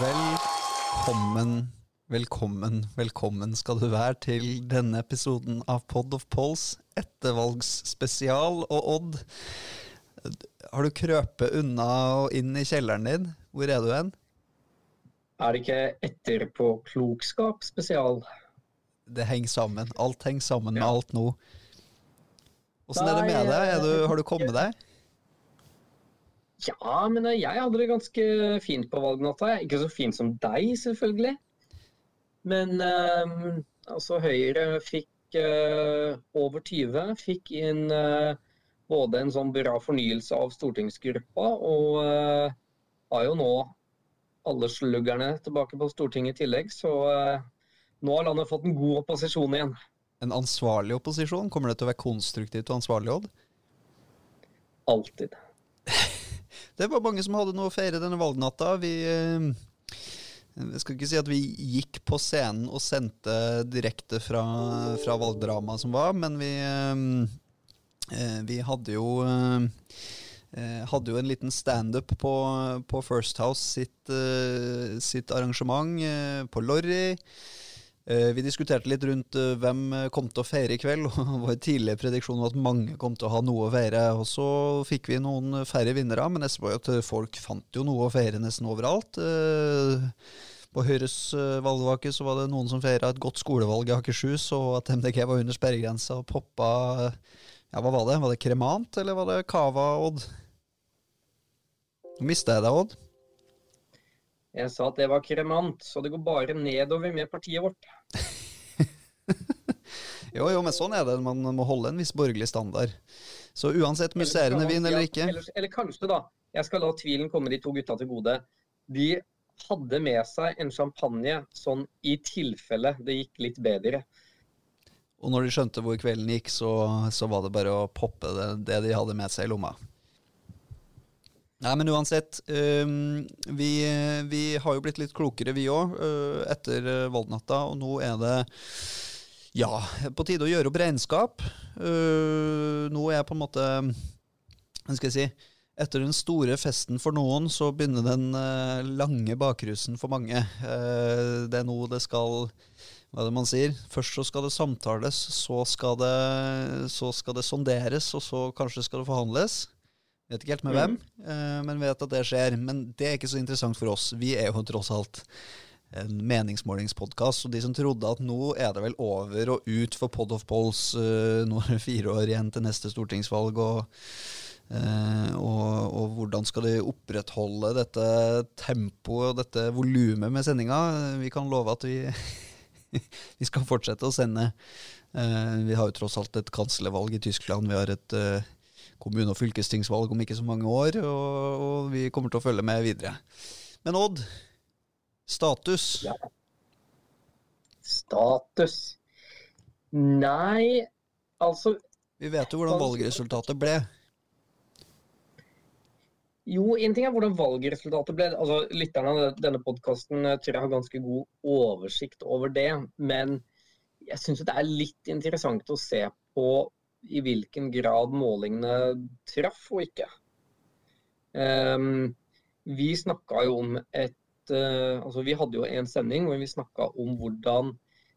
Velkommen, velkommen, velkommen skal du være til denne episoden av Pod of Polls ettervalgsspesial. Og Odd, har du krøpet unna og inn i kjelleren din? Hvor er du hen? Er det ikke etterpåklokskap spesial? Det henger sammen. Alt henger sammen med alt nå. Åssen er det med deg? Du, har du kommet deg? Ja, men eh, jeg hadde det ganske fint på valgnatta. Ikke så fint som deg, selvfølgelig. Men eh, altså, Høyre fikk eh, over 20. Fikk inn eh, både en sånn bra fornyelse av stortingsgruppa, og eh, har jo nå alle sluggerne tilbake på Stortinget i tillegg. Så eh, nå har landet fått en god opposisjon igjen. En ansvarlig opposisjon? Kommer det til å være konstruktivt og ansvarlig, Odd? Alltid. Det var mange som hadde noe å feire denne valgnatta. Vi eh, Jeg skal ikke si at vi gikk på scenen og sendte direkte fra, fra valgdramaet som var, men vi eh, eh, Vi hadde jo hadde jo en liten standup på, på First House sitt, sitt arrangement på Lorry. Eh, Vi diskuterte litt rundt eh, hvem eh, kom til å feire i kveld. og Vår tidligere prediksjon var at mange kom til å ha noe å feire. og Så fikk vi noen færre vinnere, men jeg jo at folk fant jo noe å feire nesten overalt. På Høyres valgvake så var det noen som feira et godt skolevalg i Akershus, og at MDG var under sperregrensa og poppa Ja, hva var det? Var det kremant, eller var det cava, Odd? Nå mista jeg deg, Odd. Jeg sa at det var kremant, så det går bare nedover med partiet vårt. Jo, jo, men sånn er det. Man må holde en viss borgerlig standard. Så uansett musserende vin eller ikke Eller, eller kanskje, da. Jeg skal la tvilen komme de to gutta til gode. De hadde med seg en champagne sånn i tilfelle det gikk litt bedre. Og når de skjønte hvor kvelden gikk, så, så var det bare å poppe det, det de hadde med seg i lomma. Nei, men uansett. øhm, vi, vi har jo blitt litt klokere, vi òg, etter øh, valgnatta. Og nå er det ja, på tide å gjøre opp regnskap. Øh, nå er jeg på en måte Hva skal jeg si? Etter den store festen for noen, så begynner den lange bakrusen for mange. Eh, det er nå det skal hva er det man sier? Først så skal det samtales, så skal det, så skal det sonderes, og så kanskje skal det forhandles. Vet ikke helt med hvem, eh, men vet at det skjer. Men det er ikke så interessant for oss. Vi er jo tross alt en meningsmålingspodkast, og de som trodde at nå er det vel over og ut for Pod of Polls, eh, nå er det fire år igjen til neste stortingsvalg, og, eh, og, og hvordan skal de opprettholde dette tempoet og dette volumet med sendinga? Vi kan love at vi vi skal fortsette å sende. Vi har jo tross alt et kanslervalg i Tyskland. Vi har et kommune- og fylkestingsvalg om ikke så mange år, og, og vi kommer til å følge med videre. Men Odd, status? Ja. Status Nei, altså Vi vet jo hvordan valgresultatet ble. Jo, en ting er hvordan valgresultatet ble. Altså, Lytterne av denne podkasten tror jeg har ganske god oversikt over det. Men jeg syns det er litt interessant å se på i hvilken grad målingene traff og ikke. Um, vi snakka jo om et uh, altså Vi hadde jo en sending hvor vi snakka om hvordan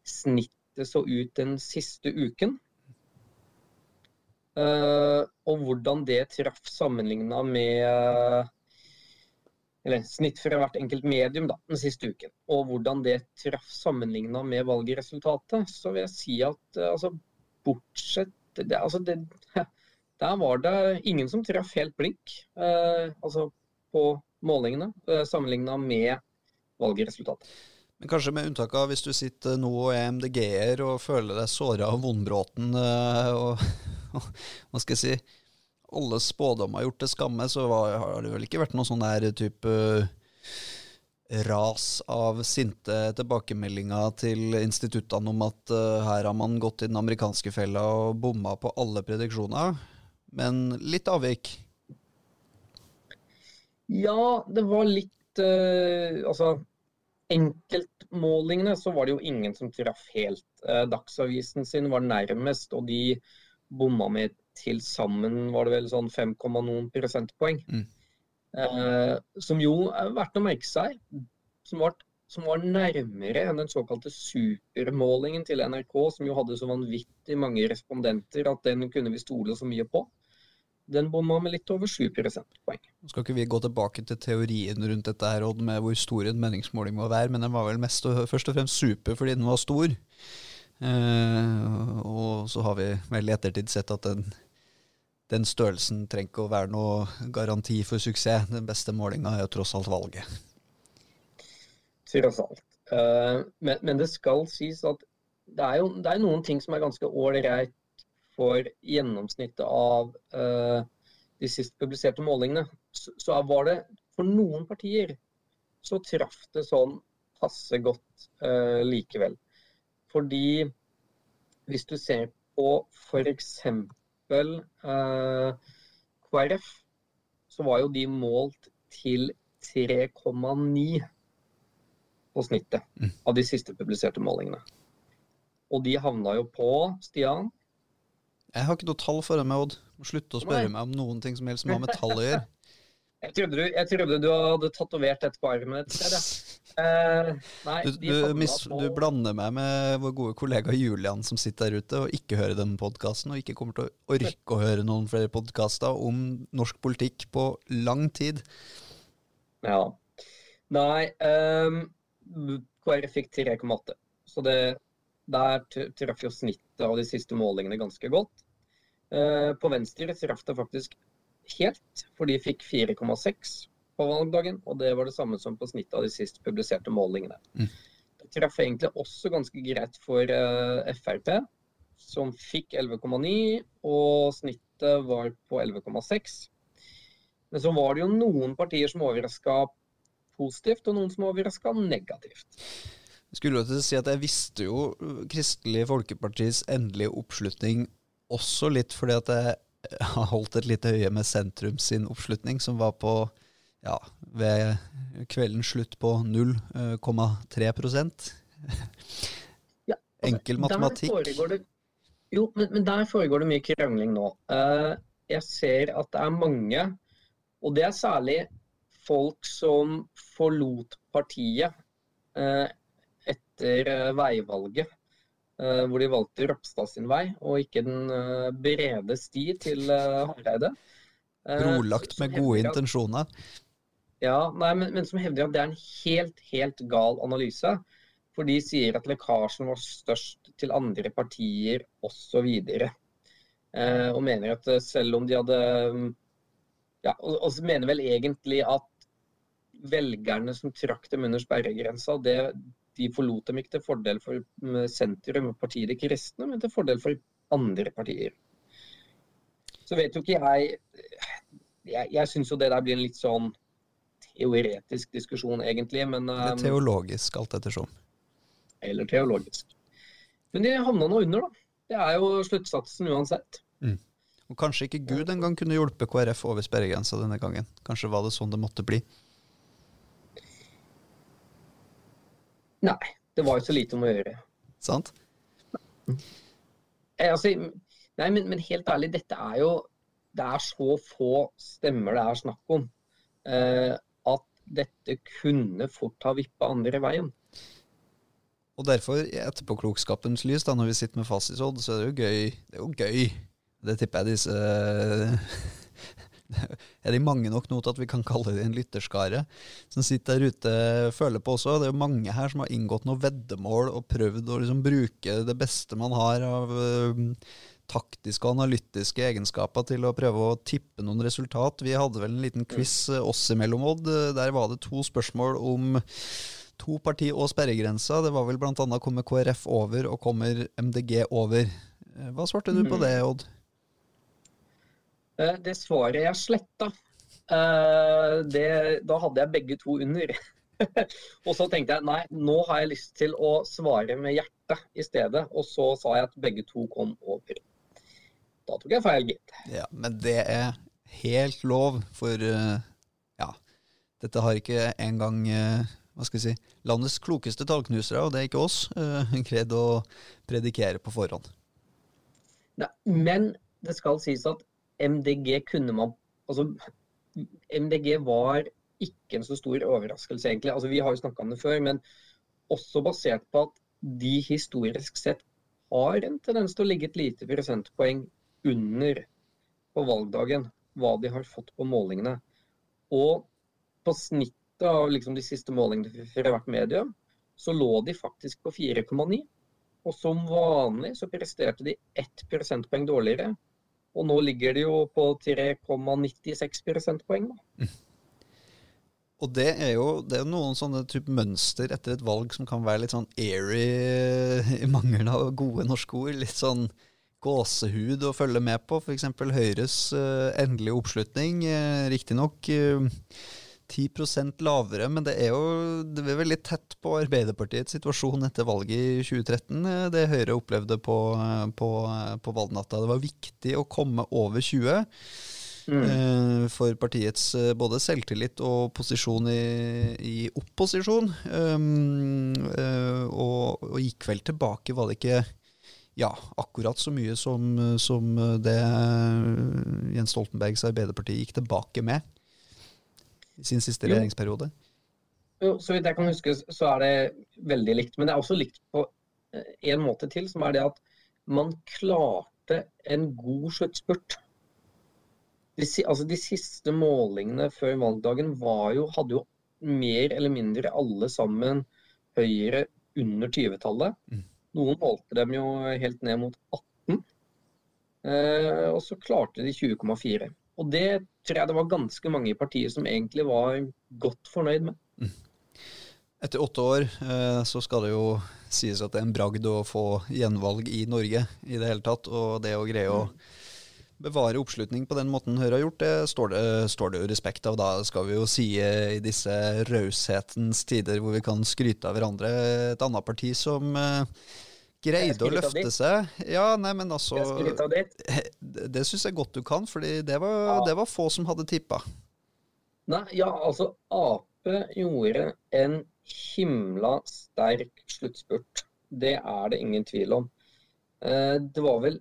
snittet så ut den siste uken. Uh, og hvordan det traff sammenligna med Eller snitt fra hvert enkelt medium da, den siste uken. Og hvordan det traff sammenligna med valgresultatet. Så vil jeg si at uh, altså, bortsett det, altså det, Der var det ingen som traff helt blink. eh, altså på målingene, eh, sammenligna med valgresultatet. Men kanskje med unntak av hvis du sitter nå og er MDG-er og føler deg såra av vondbråten og, og hva skal jeg si alle spådommer gjort til skamme, så var, har det vel ikke vært noen sånn der type ras av sinte tilbakemeldinger til instituttene om at uh, her har man gått i den amerikanske fella og bomma på alle prediksjoner. Men litt avvik. Ja, det var litt uh, Altså, enkeltmålingene så var det jo ingen som traff helt. Uh, Dagsavisen sin var nærmest, og de bomma med til sammen var det vel sånn 5, noen prosentpoeng. Mm. Uh, som jo er verdt å merke seg. som var, som var nærmere enn den såkalte supermålingen til NRK, som jo hadde så vanvittig mange respondenter at den kunne vi stole så mye på. Den bomma med litt over 7 prosentpoeng. Skal ikke vi gå tilbake til teorien rundt dette her, Odd, med hvor stor en meningsmåling må være, men den var vel mest først og fremst super fordi den var stor. Eh, og så har vi vel i ettertid sett at den, den størrelsen trenger ikke å være noe garanti for suksess. Den beste målinga er jo tross alt valget. Tross alt. Eh, men, men, det skal sies at det er jo det er noen ting som er ganske ålreit for gjennomsnittet av uh, de sist publiserte målingene, så, var det for noen partier så traff det sånn passe godt uh, likevel. Fordi hvis du ser på f.eks. KrF, så var jo de målt til 3,9 på snittet mm. av de siste publiserte målingene. Og de havna jo på, Stian, jeg har ikke noe tall for meg, Odd. Må slutte å spørre meg om noen ting som helst som har med tall å gjøre. Jeg trodde, du, jeg trodde du hadde tatovert dette på armen et sted. Eh, nei, du, du, mis, du, blander meg med vår gode kollega Julian som sitter der ute og ikke hører denne podkasten, og ikke kommer til å orke å høre noen flere podkaster om norsk politikk på lang tid. Ja. Nei um, KrF fikk 3,8, så det, der traff jo snittet av de siste målingene ganske godt. Uh, på Venstre traff det faktisk helt, for de fikk 4,6 på valgdagen. Og det var det samme som på snittet av de sist publiserte målingene. Mm. Det traff egentlig også ganske greit for uh, Frp, som fikk 11,9, og snittet var på 11,6. Men så var det jo noen partier som overraska positivt, og noen som overraska negativt. Skulle jo til å si at jeg visste jo Kristelig Folkepartis endelige oppslutning også litt fordi at jeg har holdt et lite øye med sentrum sin oppslutning, som var på ja, ved kveldens slutt på 0,3 ja, Enkel matematikk. Det, jo, men, men, der foregår det mye krangling nå. Uh, jeg ser at det er mange, og det er særlig folk som forlot partiet uh, etter veivalget. Hvor de valgte Ropstad sin vei, og ikke den brede sti til Hareide. Brolagt med gode at, intensjoner? Ja, nei, men, men, som hevder at det er en helt, helt gal analyse. For de sier at lekkasjen var størst til andre partier osv. Eh, og mener at selv om de hadde ja, og, og mener vel egentlig at velgerne som trakk dem under sperregrensa, det, de forlot dem ikke til fordel for sentrum og partiet De kristne, men til fordel for andre partier. Så vet jo ikke jeg Jeg, jeg syns jo det der blir en litt sånn teoretisk diskusjon, egentlig, men Eller um, teologisk, alt ettersom. Eller teologisk. Men de havna nå under, da. Det er jo sluttsatsen uansett. Mm. Og kanskje ikke Gud engang kunne hjulpet KrF over sperregrensa denne gangen. Kanskje var det sånn det måtte bli. Nei, det var jo så lite om å gjøre. Sant? Eh, altså, nei, men, men, helt ærlig, dette er jo Det er så få stemmer det er snakk om. Eh, dette kunne fort ha vippa andre veien. Og derfor, i etterpåklokskapens lys, da, når vi sitter med fasitsodd, så er det jo gøy. Det er jo gøy. Det tipper jeg disse er de mange nok nå til at vi kan kalle det en lytterskare som sitter der ute føler på også. Det er jo mange her som har inngått noe veddemål og prøvd å liksom bruke det beste man har av uh, taktiske og analytiske egenskaper til å prøve å tippe noen resultat. Vi hadde vel en liten quiz uh, oss imellom, Odd. Der var det to spørsmål om to parti og sperregrensa. Det var vel bl.a. kommer KrF over og kommer MDG over. Eh, hva svarte du på mm. det, Odd? Eh, det svaret jeg sletta, eh, det, da hadde jeg begge to under. og så tenkte jeg nei, nå har jeg lyst til å svare med hjertet i stedet. Og så sa jeg at begge to kom over. Da tok jeg feil, gitt. Ja, men det er helt lov, for eh, ja, dette har ikke engang hva skal vi si, landets klokeste tallknusere, og det er ikke oss, greid å predikere på forhånd. Nei, men det skal sies at MDG kunne man Altså, MDG var ikke en så stor overraskelse, egentlig. Altså, vi har jo snakka om det før, men også basert på at de historisk sett har en tendens til å ligge et lite prosentpoeng under på valgdagen hva de har fått på målingene. Og på snittet av liksom de siste målingene fra hvert medium, så lå de faktisk på 4,9. Og som vanlig så presterte de ett prosentpoeng dårligere. Og nå ligger de jo på 3,96 prosentpoeng. Mm. Og det er jo det er noen sånne type mønster etter et valg som kan være litt sånn airy, i mangelen av gode norske ord. Litt sånn gåsehud å følge med på. F.eks. Høyres uh, endelige oppslutning. Uh, Riktignok uh, 10 lavere, men det er jo det er veldig tett på Arbeiderpartiets situasjon etter valget i 2013, uh, det Høyre opplevde på, på, på valgnatta. Det var viktig å komme over 20. Mm. for partiets eh, både selvtillit og posisjon i, i opposisjon. Um, og, og, gikk vel tilbake, var det ikke ja, akkurat så mye som, som det Jens Stoltenbergs Arbeiderparti gikk tilbake med i sin siste regjeringsperiode? Jo, så vidt jeg kan huske, så er det veldig likt. Men det er også likt på en måte til, som er det at man klarte en god sluttspurt de, altså de siste målingene før valgdagen jo, hadde jo mer eller mindre alle sammen Høyre under 20-tallet. Mm. Noen målte dem jo helt ned mot 18. Eh, og så klarte de 20,4. Og det tror jeg det var ganske mange i partiet som egentlig var godt fornøyd med. Mm. Etter åtte år eh, så skal det jo sies at det er en bragd å få gjenvalg i Norge i det hele tatt. Og det å greie å mm bevare oppslutning på den måten Høyre har gjort, det står, det står, det jo respekt av. Da skal vi jo si i disse raushetens tider hvor vi kan skryte av hverandre, et annet parti som uh, greide å løfte seg. Ja, nei, men altså Det, det syns jeg godt du kan, for det, var, ja. det var få som hadde tippa. Nei, ja, altså Ap gjorde en himla sterk sluttspurt. Det er det ingen tvil om. Eh, det var vel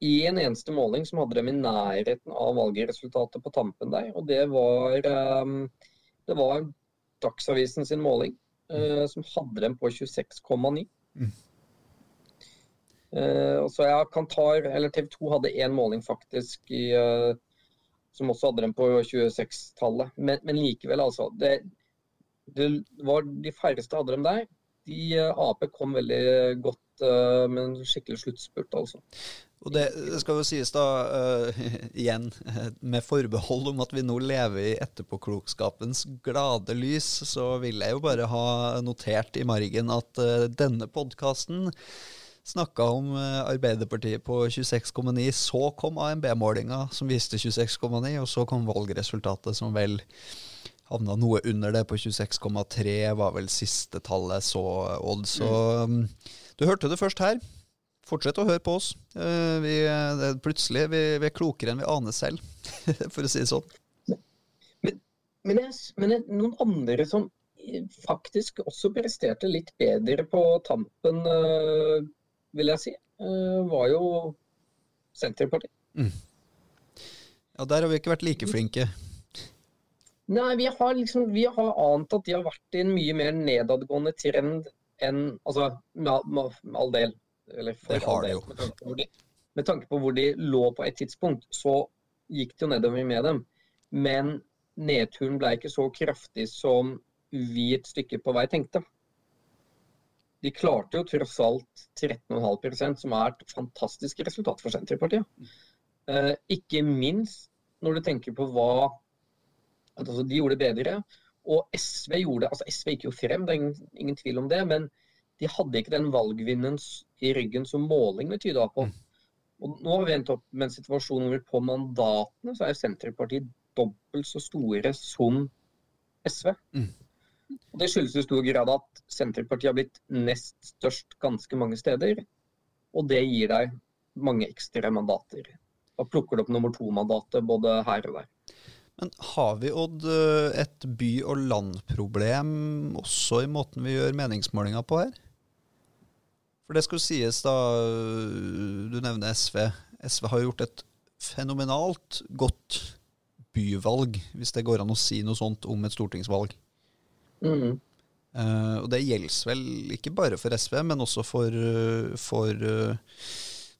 i en eneste måling som hadde dem i nærheten av valgresultatet på tampen der. Og det var, um, det var Dagsavisen sin måling, uh, som hadde dem på 26,9. Mm. Uh, så jeg Kantar, eller TV 2 hadde én måling faktisk i, uh, som også hadde dem på 26-tallet. Men, men, likevel, altså. Det, det, var de færreste hadde dem der. De Ap kom veldig godt med en skikkelig sluttspurt, altså. Og det, skal jo sies da, uh, igjen, med forbehold om at vi nå lever i etterpåklokskapens glade lys, så vil jeg jo bare ha notert i margen at uh, denne podkasten snakka om Arbeiderpartiet på 26,9. Så kom ANB-målinga som viste 26,9, og så kom valgresultatet som vel havna noe under det, på 26,3 var vel siste tallet så Odd. Så mm. du hørte det først her. Fortsett å høre på oss. Uh, vi, plutselig vi, vi, er klokere enn vi aner selv, for å si det sånn. Men, men, jeg, men jeg, noen andre som faktisk også presterte litt bedre på tampen, uh, vil jeg si, var jo Senterpartiet. Mm. Ja, der har vi ikke vært like flinke. Nei, vi har liksom, vi har ant at de har vært i en mye mer nedadgående trend enn Altså, med, med all del eller det har de jo. Med tanke, de, med tanke, på hvor de lå på et tidspunkt, så gikk det jo nedover med dem. Men nedturen ble ikke så kraftig som vi et stykke på vei tenkte. De klarte jo tross alt 13,5% som er et fantastisk resultat for Senterpartiet. Eh, ikke minst når du tenker på hva altså De gjorde bedre. Og SV gjorde altså SV gikk jo frem, det er ingen, ingen tvil om det. Men de hadde ikke den valgvinnen i ryggen som målingene tyda på. Mm. Og nå har vi endt opp med en situasjon hvor på mandatene så er Senterpartiet dobbelt så store som SV. Mm. Og Det skyldes i stor grad at Senterpartiet har blitt nest størst ganske mange steder. Og det gir deg mange ekstra mandater. Da plukker du opp nummer to-mandatet både her og der. Men har vi, Odd, et by- og landproblem også i måten vi gjør meningsmålinger på her? For det skulle sies, da Du nevner SV. SV har gjort et fenomenalt godt byvalg, hvis det går an å si noe sånt om et stortingsvalg. Mm. Uh, og det gjelder vel ikke bare for SV, men også for, for,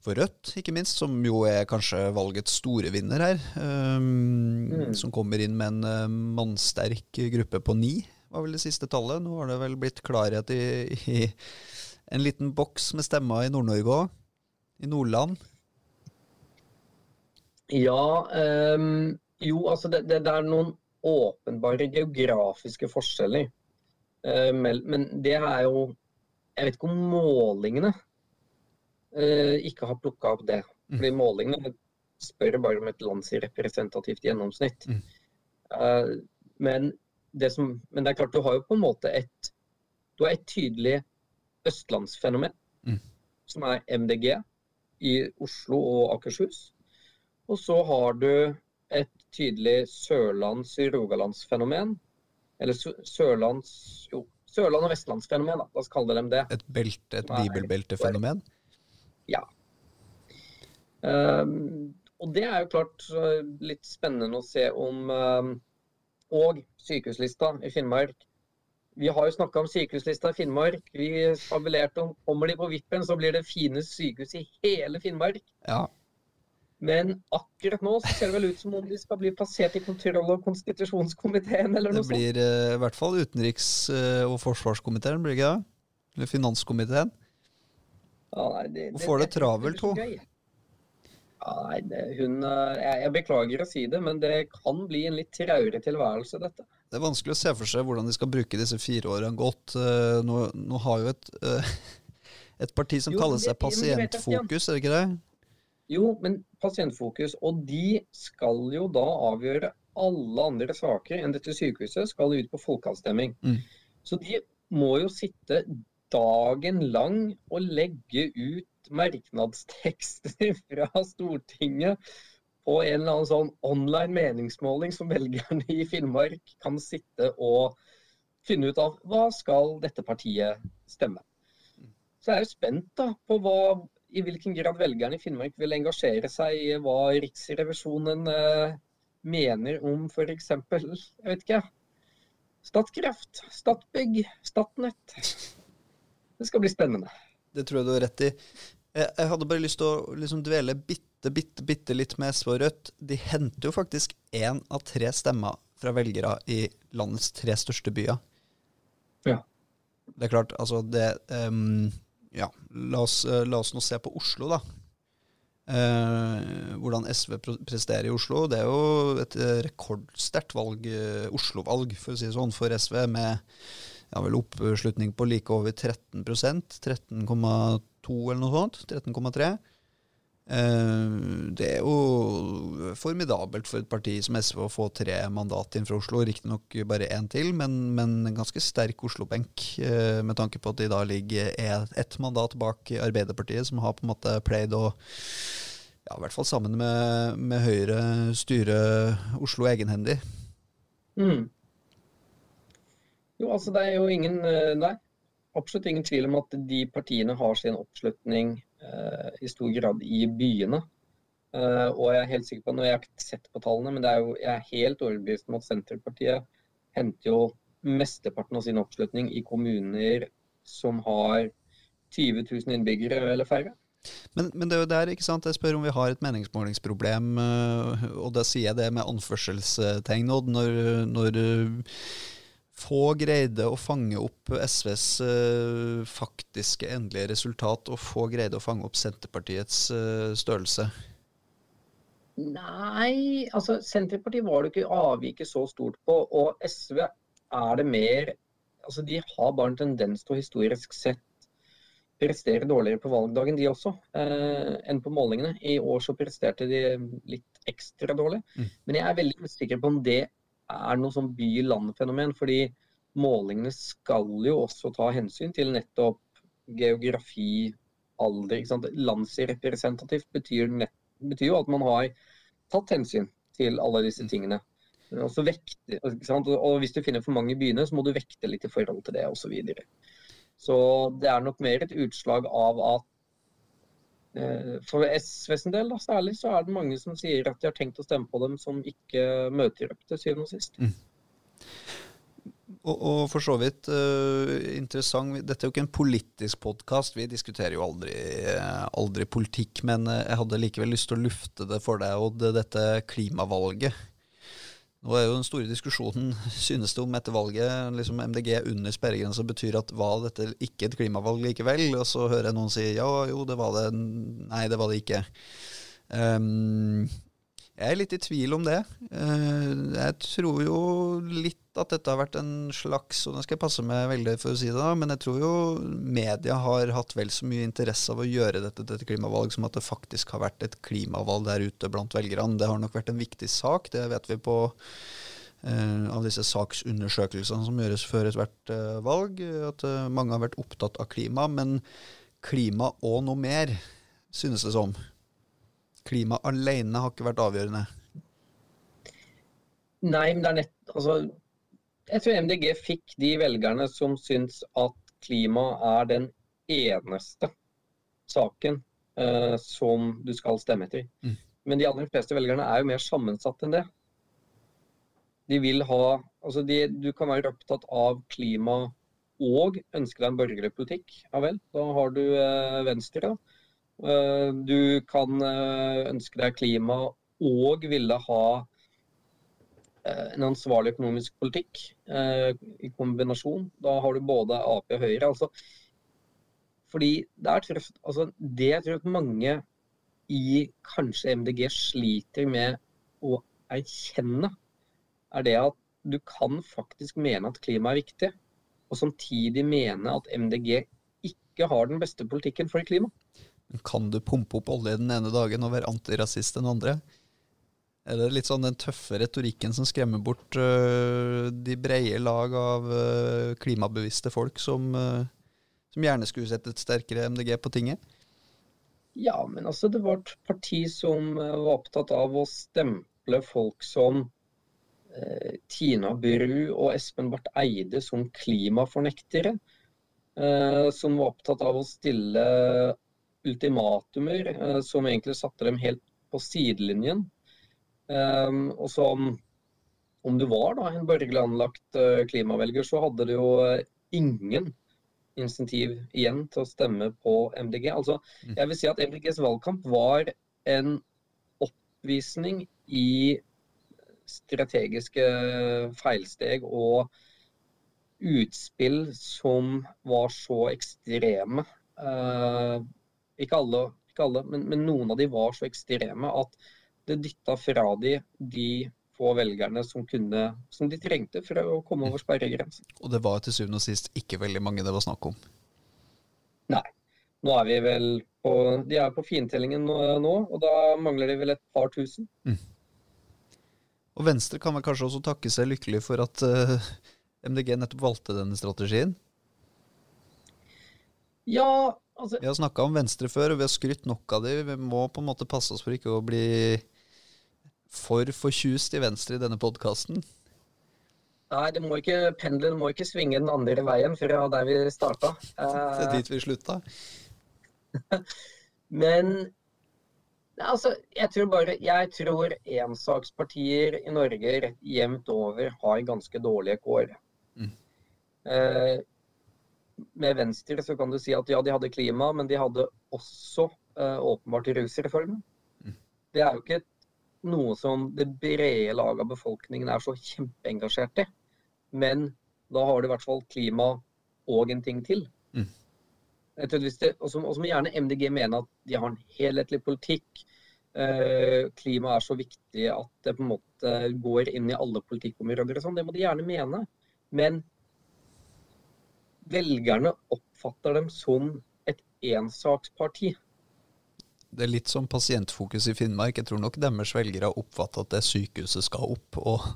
for, Rødt, ikke minst, som jo er kanskje valgets store vinner her. Um, mm. Som kommer inn med en mannsterk gruppe på ni, var vel det siste tallet. Nå har det vel blitt klarhet i, i en liten boks med stemmer i Nord-Norge òg. I Nordland. Ja um, Jo, altså det, det, det, er noen åpenbare geografiske forskjeller. Uh, men det er jo Jeg vet ikke om målingene uh, ikke har plukka opp det. Mm. Fordi målingene spør bare om et lands representativt gjennomsnitt. Mm. Uh, men, det som, men det er klart, du har jo på en måte et Du har et tydelig østlandsfenomen, mm. som er MDG i Oslo og Akershus. Og så har du et tydelig sørlands-rogalandsfenomen. Eller sørlands... Jo, sørland- og vestlandsfenomen, da. La oss kalle dem det. Et belte, et bibelbeltefenomen? Ja. Um, og det er jo klart litt spennende å se om um, Og sykehuslista i Finnmark vi har jo snakka om sykehuslista i Finnmark. Vi fabulerte om kommer de på vippen, så blir det fineste sykehus i hele Finnmark. Ja. Men akkurat nå så ser det vel ut som om de skal bli plassert i kontroll- og konstitusjonskomiteen eller noe sånt. Det blir uh, i hvert fall utenriks- uh, og forsvarskomiteen, blir det ikke det? Eller finanskomiteen. Ja, nei, det, og får det, det travelt, hun. Ja, nei, det, hun uh, jeg, jeg, beklager å si det, men det kan bli en litt traurig tilværelse, dette. Det er vanskelig å se for seg hvordan de skal bruke disse fire årene godt. Eh, nå, nå har jo et, eh, et parti som jo, kaller seg Pasientfokus, er det ikke det? Jo, men Pasientfokus, og de skal jo da avgjøre alle andre saker enn dette sykehuset, skal ut på folkeavstemning. Mm. Så de må jo sitte dagen lang og legge ut merknadstekster fra Stortinget og en eller annen sånn online meningsmåling som velgerne i Finnmark kan sitte og finne ut av hva skal dette partiet stemme. Så jeg er jo spent da på hva, i hvilken grad velgerne i Finnmark vil engasjere seg i hva Riksrevisjonen eh, mener om f.eks. jeg vet ikke, Statkraft, Statbygg, Statnett. Det skal bli spennende. Det tror jeg du har rett i. Jeg hadde bare lyst til å liksom dvele bitte bitte, bitte, litt med SV og Rødt, de henter jo faktisk én av tre stemmer fra velgere i landets tre største byer. Ja. Det er klart, altså det um, Ja, la oss, uh, la oss, nå se på Oslo, da. Uh, hvordan SV presterer i Oslo. Det er jo et uh, rekordsterkt valg, Oslo-valg, for å si det sånn, for SV, med ja, vel oppslutning på like over 13% 13,2 eller noe sånt. 13,3 Eh, det er jo formidabelt for et parti som SV å få tre mandat inn fra Oslo. Riktignok bare én til, men, men, en ganske sterk Oslo-benk. Eh, med tanke på at de da ligger ett mandat bak Arbeiderpartiet, som har på en måte pleid å ja, i hvert fall sammen med, med Høyre styre Oslo egenhendig. Mm. Jo, altså det er jo ingen eh, Nei, absolutt ingen tvil om at de partiene har sin oppslutning Eh, i stor grad i byene. Eh, og jeg er helt sikker på, nå har jeg ikke sett på tallene, men jo, jeg er helt overbevist om at Senterpartiet henter jo mesteparten av sin oppslutning i kommuner som har 20 000 innbyggere eller færre. Men, men, det er jo der ikke sant, jeg spør om vi har et meningsmålingsproblem, uh, og da sier jeg det med anførselstegn. Når, når få greide å fange opp SVs uh, faktiske endelige resultat, og få greide å fange opp Senterpartiets uh, størrelse? Nei, altså Senterpartiet var det ikke avviket så stort på. Og SV er det mer altså De har bare en tendens til å historisk sett prestere dårligere på valgdagen, de også, eh, enn på målingene. I år så presterte de litt ekstra dårlig. Mm. Men jeg er veldig usikker på om det er noe sånn by-land-fenomen. fordi målingene skal jo også ta hensyn til nettopp geografi, alder. ikke sant? Landsrepresentativt betyr, nett, betyr, jo at man har tatt hensyn til alle disse mm. tingene. Og, vekte, og hvis du finner for mange byene, så må du vekte litt i forhold til det osv. Så, så det er nok mer et utslag av at for SV sin del da, særlig, så er det mange som sier at de har tenkt å stemme på dem, som ikke møter opp til syvende og sist. Mm. Og, og, for så vidt uh, interessant Dette er jo ikke en politisk podkast, vi diskuterer jo aldri, aldri, politikk. Men jeg hadde likevel lyst til å lufte det for deg, og dette klimavalget. Nå er jo den store diskusjonen, synes det om etter valget, liksom MDG under sperregrensa betyr at var dette ikke et klimavalg likevel? Og så hører jeg noen si ja, jo, det var det. Nei, det var det ikke. Um, jeg er litt i tvil om det. Uh, jeg tror jo litt at dette har vært en slags Og nå skal jeg passe meg veldig for å si det, da, men jeg tror jo media har hatt vel så mye interesse av å gjøre dette til et klimavalg som at det faktisk har vært et klimavalg der ute blant velgerne. Det har nok vært en viktig sak, det vet vi på eh, av disse saksundersøkelsene som gjøres før ethvert eh, valg, at eh, mange har vært opptatt av klima. Men klima og noe mer, synes det som. Klima alene har ikke vært avgjørende. Nei, men det er nett Altså, jeg tror MDG fikk de velgerne som syns at klima er den eneste saken uh, som du skal stemme etter. Mm. Men de aller fleste velgerne er jo mer sammensatt enn det. De vil ha Altså, de, du kan være opptatt av klima og ønske deg en borgerlig politikk. Ja vel, da har du uh, Venstre. Uh, du kan ønske deg klima og ville ha Eh, en ansvarlig økonomisk politikk eh, i kombinasjon. Da har du både Ap og Høyre. altså fordi det er trøft. Altså, det jeg tror at mange i kanskje MDG sliter med å erkjenne, er det at du kan faktisk mene at klima er viktig, og samtidig mene at MDG ikke har den beste politikken for klima. Kan du pumpe opp olje den ene dagen og være antirasist den andre? Er det litt sånn den tøffe retorikken som skremmer bort uh, de breie lag av uh, klimabevisste folk som, uh, som, gjerne skulle sett et sterkere MDG på tinget? Ja, men altså det var et parti som var opptatt av å stemple folk som Tina Bru og Espen Barth Eide som klimafornektere. som var opptatt av å stille ultimatumer som egentlig satte dem helt på sidelinjen. Um, og som om du var da, en borgerlig anlagt uh, klimavelger, så hadde du jo uh, ingen insentiv igjen til å stemme på MDG. Altså, mm. jeg vil si at MDGs valgkamp var en oppvisning i strategiske feilsteg og utspill som var så ekstreme. Eh, ikke, alle, ikke alle, men, men noen av de var så ekstreme at det dytta fra de de få velgerne som, kunne, som de trengte for å komme over sperregrensen. Og det var til syvende og sist ikke veldig mange det var snakk om? Nei. Nå er vi vel på De er på fintellingen nå, og da mangler de vel et par tusen. Mm. Og Venstre kan vel kanskje også takke seg lykkelig for at eh, MDG nettopp valgte denne strategien? Ja, altså Vi har snakka om Venstre før, og vi har skrytt nok av dem. Vi må på en måte passe oss for ikke å bli for fortjust i Venstre i denne podkasten? Nei, det må ikke, pendelen må ikke svinge den andre veien fra der vi starta. Det er dit vi slutta. Men altså, jeg tror bare Jeg tror ensakspartier i Norge jevnt over har ganske dårlige kår. Mm. Eh, med Venstre så kan du si at ja, de hadde klima, men de hadde også eh, åpenbart rusreformen. Mm. Det er jo ikke et noe som det brede laget av befolkningen er så kjempeengasjert i. Men da har du i hvert fall klima og en ting til. Mm. Det, og, så og som gjerne MDG mene at de har en helhetlig politikk. Eh, klima er så viktig at det på en måte går inn i alle politikkområder. Sånn. Det må de gjerne mene. Men velgerne oppfatter dem som et ensaksparti. Det er litt som pasientfokus i Finnmark. Jeg tror nok deres velgere har oppfattet at det sykehuset skal opp. Og,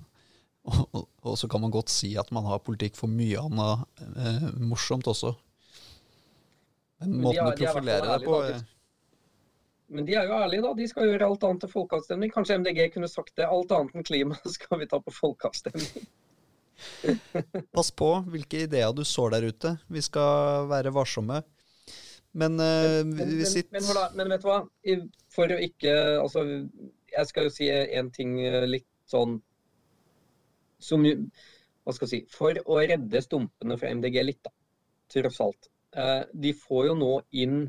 og, og, så kan man godt si at man har politikk for mye annet eh, morsomt også. Men måten å profilere det på da. men de er jo ærlige, da. De skal gjøre alt annet til folkeavstemning. Kanskje MDG kunne sagt det. Alt annet enn klima skal vi ta på folkeavstemning. Pass på hvilke ideer du sår der ute. Vi skal være varsomme. Men, men, men, men, men, vet du hva? For å ikke Altså, jeg skal jo si en ting litt sånn som Hva skal jeg si For å redde stumpene fra MDG litt, da, tross alt. De får jo nå inn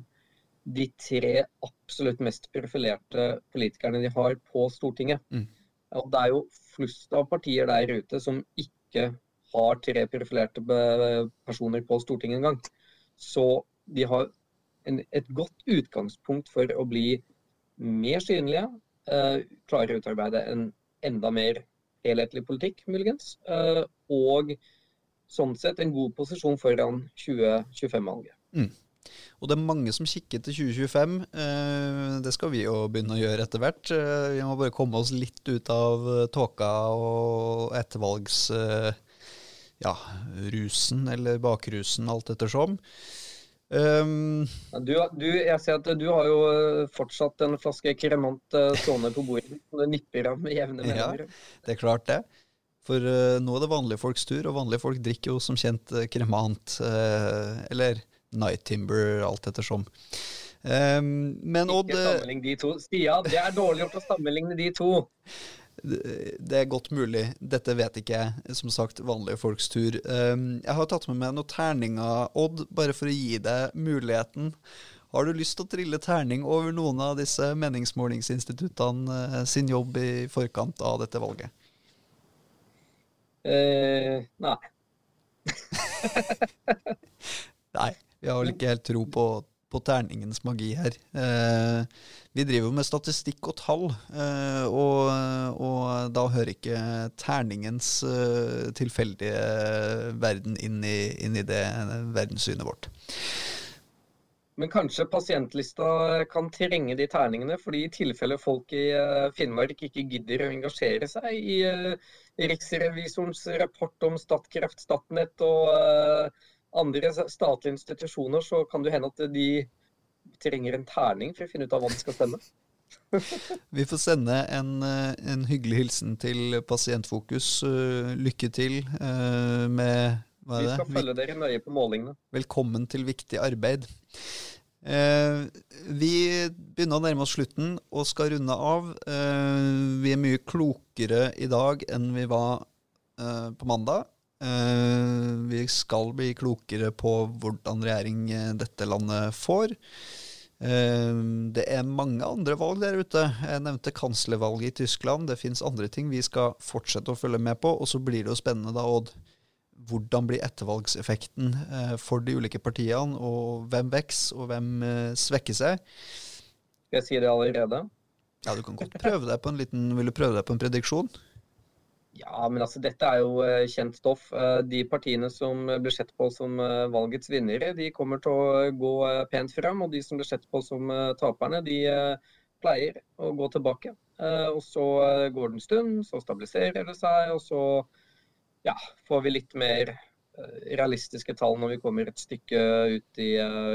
de tre absolutt mest profilerte politikerne de har på Stortinget. Mm. Og det er jo flust av partier der ute som ikke har tre profilerte personer på Stortinget engang. Så de har en, et godt utgangspunkt for å bli mer synlige, Uh, klare å utarbeide en enda mer helhetlig politikk, muligens. Uh, og sånn sett en god posisjon foran 2025-valget. Mm. Og det er mange som kikker til 2025. Eh, det skal vi jo begynne å gjøre etter hvert. Vi må bare komme oss litt ut av tåka og ettervalgs... Ja, eller bakrusen, alt ettersom. Um, du, du, jeg ser at du har jo fortsatt en flaske kremant stående på bordet. Og det nipper av med jevne mellomrom. Ja, det er klart det. For uh, nå er det vanlige folks tur, og vanlige folk drikker jo som kjent kremant. Uh, eller Night Timber, alt ettersom. Um, men Odd Ikke sammenlign de to. Stian, det er dårlig gjort å sammenligne de to. Det er godt mulig. Dette vet ikke jeg. Som sagt, vanlige folks tur. Um, jeg har tatt med meg noen terninger, Odd, bare for å gi deg muligheten. Har du lyst til å trille terning over noen av disse meningsmålingsinstituttene uh, sin jobb i forkant av dette valget? Eh, nei. nei. Vi har vel ikke helt tro på, på terningens magi her. Eh, vi driver jo med statistikk og tall, eh, og, og, da hører ikke terningens eh, tilfeldige verden inn i, inn i det verdenssynet vårt. Men kanskje pasientlista kan trenge de terningene, fordi i tilfelle folk i eh, Finnmark ikke gidder å engasjere seg i Riksrevisorens rapport om Statkraft, Statnett og andre statlige institusjoner, så kan det hende at de trenger en terning for å finne ut av hva de skal stemme. Vi får sende en, eh, en, hyggelig hilsen til Pasientfokus. Eh, lykke til eh, med hva er det? Vi skal følge dere nøye på målingene. Velkommen til viktig arbeid. vi begynner å nærme oss slutten og skal runde av. vi er mye klokere i dag enn vi var på mandag. Eh, vi skal bli klokere på hvordan regjering eh, dette landet får. Eh, det er mange andre valg der ute. Jeg nevnte kanslervalget i Tyskland. Det fins andre ting vi skal fortsette å følge med på. Og så blir det jo spennende, da, Odd. Hvordan blir ettervalgseffekten for de ulike partiene? Og hvem vokser, og hvem svekker seg? Skal jeg si det allerede? Ja, du kan godt prøve deg på en liten Vil du prøve deg på en prediksjon? Ja, men altså dette er jo eh, kjent stoff. Eh, de partiene som blir sett på som eh, valgets vinnere, de kommer til å gå pent fram. Og de som blir sett på som taperne, de pleier å gå tilbake. Og så går det en stund, så stabiliserer det seg, og så ja, får vi litt mer realistiske tall når vi kommer et stykke ut i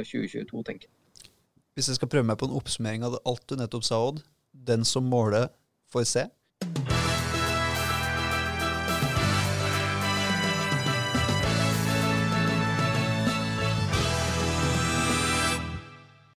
2022, tenker jeg. Hvis jeg skal prøve meg på en oppsummering av alt du nettopp sa, Odd. Den som måler, får se.